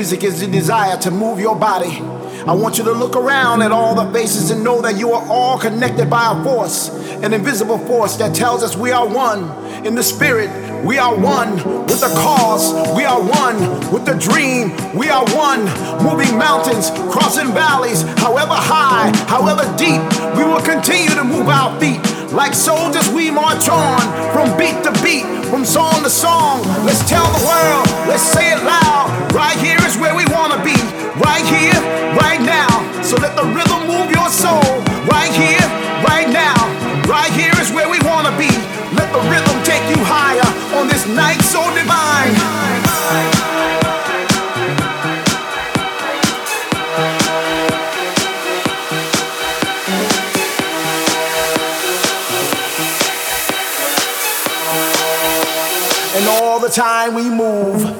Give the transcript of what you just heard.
music is the desire to move your body. I want you to look around at all the faces and know that you are all connected by a force, an invisible force that tells us we are one. In the spirit, we are one with the cause, we are one with the dream, we are one. Moving mountains, crossing valleys, however high, however deep, we will continue to move our feet. Like soldiers, we march on from beat to beat, from song to song. Let's tell the world, let's say it loud. Right here is where we wanna be. Right here, right now. So let the rhythm move your soul. Right here, right now. Right here is where we wanna be. Let the rhythm take you higher on this night so divine. Time we move.